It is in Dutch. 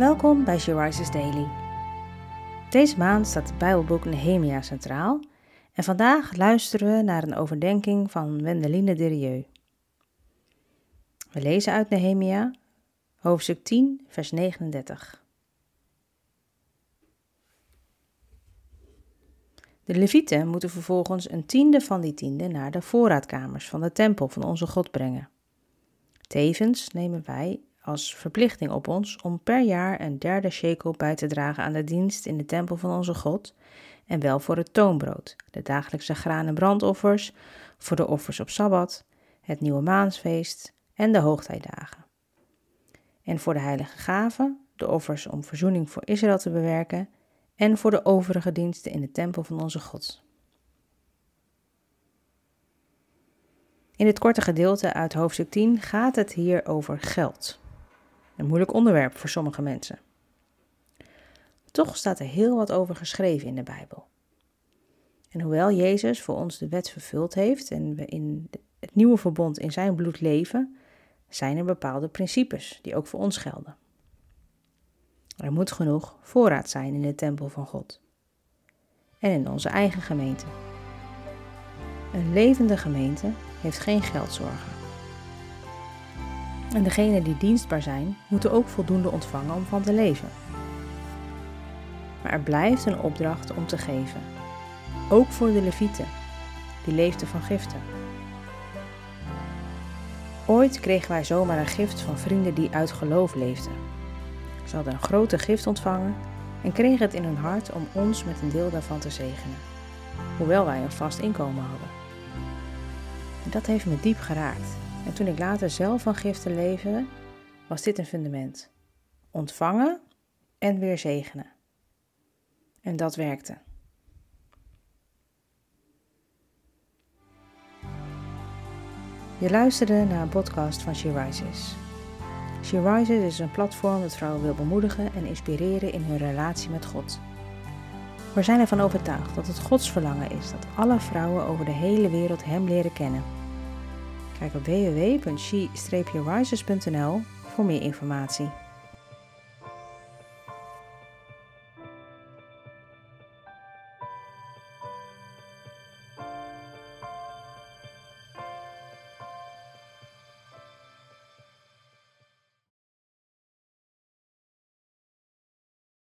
Welkom bij She Daily. Deze maand staat het Bijbelboek Nehemia centraal en vandaag luisteren we naar een overdenking van Wendeline Derieux. We lezen uit Nehemia, hoofdstuk 10, vers 39. De levieten moeten vervolgens een tiende van die tiende naar de voorraadkamers van de tempel van onze God brengen. Tevens nemen wij als verplichting op ons om per jaar een derde shekel bij te dragen aan de dienst in de tempel van onze God, en wel voor het toonbrood, de dagelijkse graan- en brandoffers, voor de offers op Sabbat, het nieuwe maansfeest en de hoogtijdagen. En voor de heilige gaven, de offers om verzoening voor Israël te bewerken en voor de overige diensten in de tempel van onze God. In dit korte gedeelte uit hoofdstuk 10 gaat het hier over geld. Een moeilijk onderwerp voor sommige mensen. Toch staat er heel wat over geschreven in de Bijbel. En hoewel Jezus voor ons de wet vervuld heeft en we in het nieuwe verbond in zijn bloed leven, zijn er bepaalde principes die ook voor ons gelden. Er moet genoeg voorraad zijn in de tempel van God en in onze eigen gemeente. Een levende gemeente heeft geen geldzorgen. En degenen die dienstbaar zijn, moeten ook voldoende ontvangen om van te leven. Maar er blijft een opdracht om te geven. Ook voor de levieten, die leefden van giften. Ooit kregen wij zomaar een gift van vrienden die uit geloof leefden. Ze hadden een grote gift ontvangen en kregen het in hun hart om ons met een deel daarvan te zegenen, hoewel wij een vast inkomen hadden. En dat heeft me diep geraakt. En toen ik later zelf van giften leefde, was dit een fundament. Ontvangen en weer zegenen. En dat werkte. Je luisterde naar een podcast van She Rises. She Rises is een platform dat vrouwen wil bemoedigen en inspireren in hun relatie met God. We zijn ervan overtuigd dat het Gods verlangen is dat alle vrouwen over de hele wereld Hem leren kennen. Kijk op www.she-rises.nl voor meer informatie.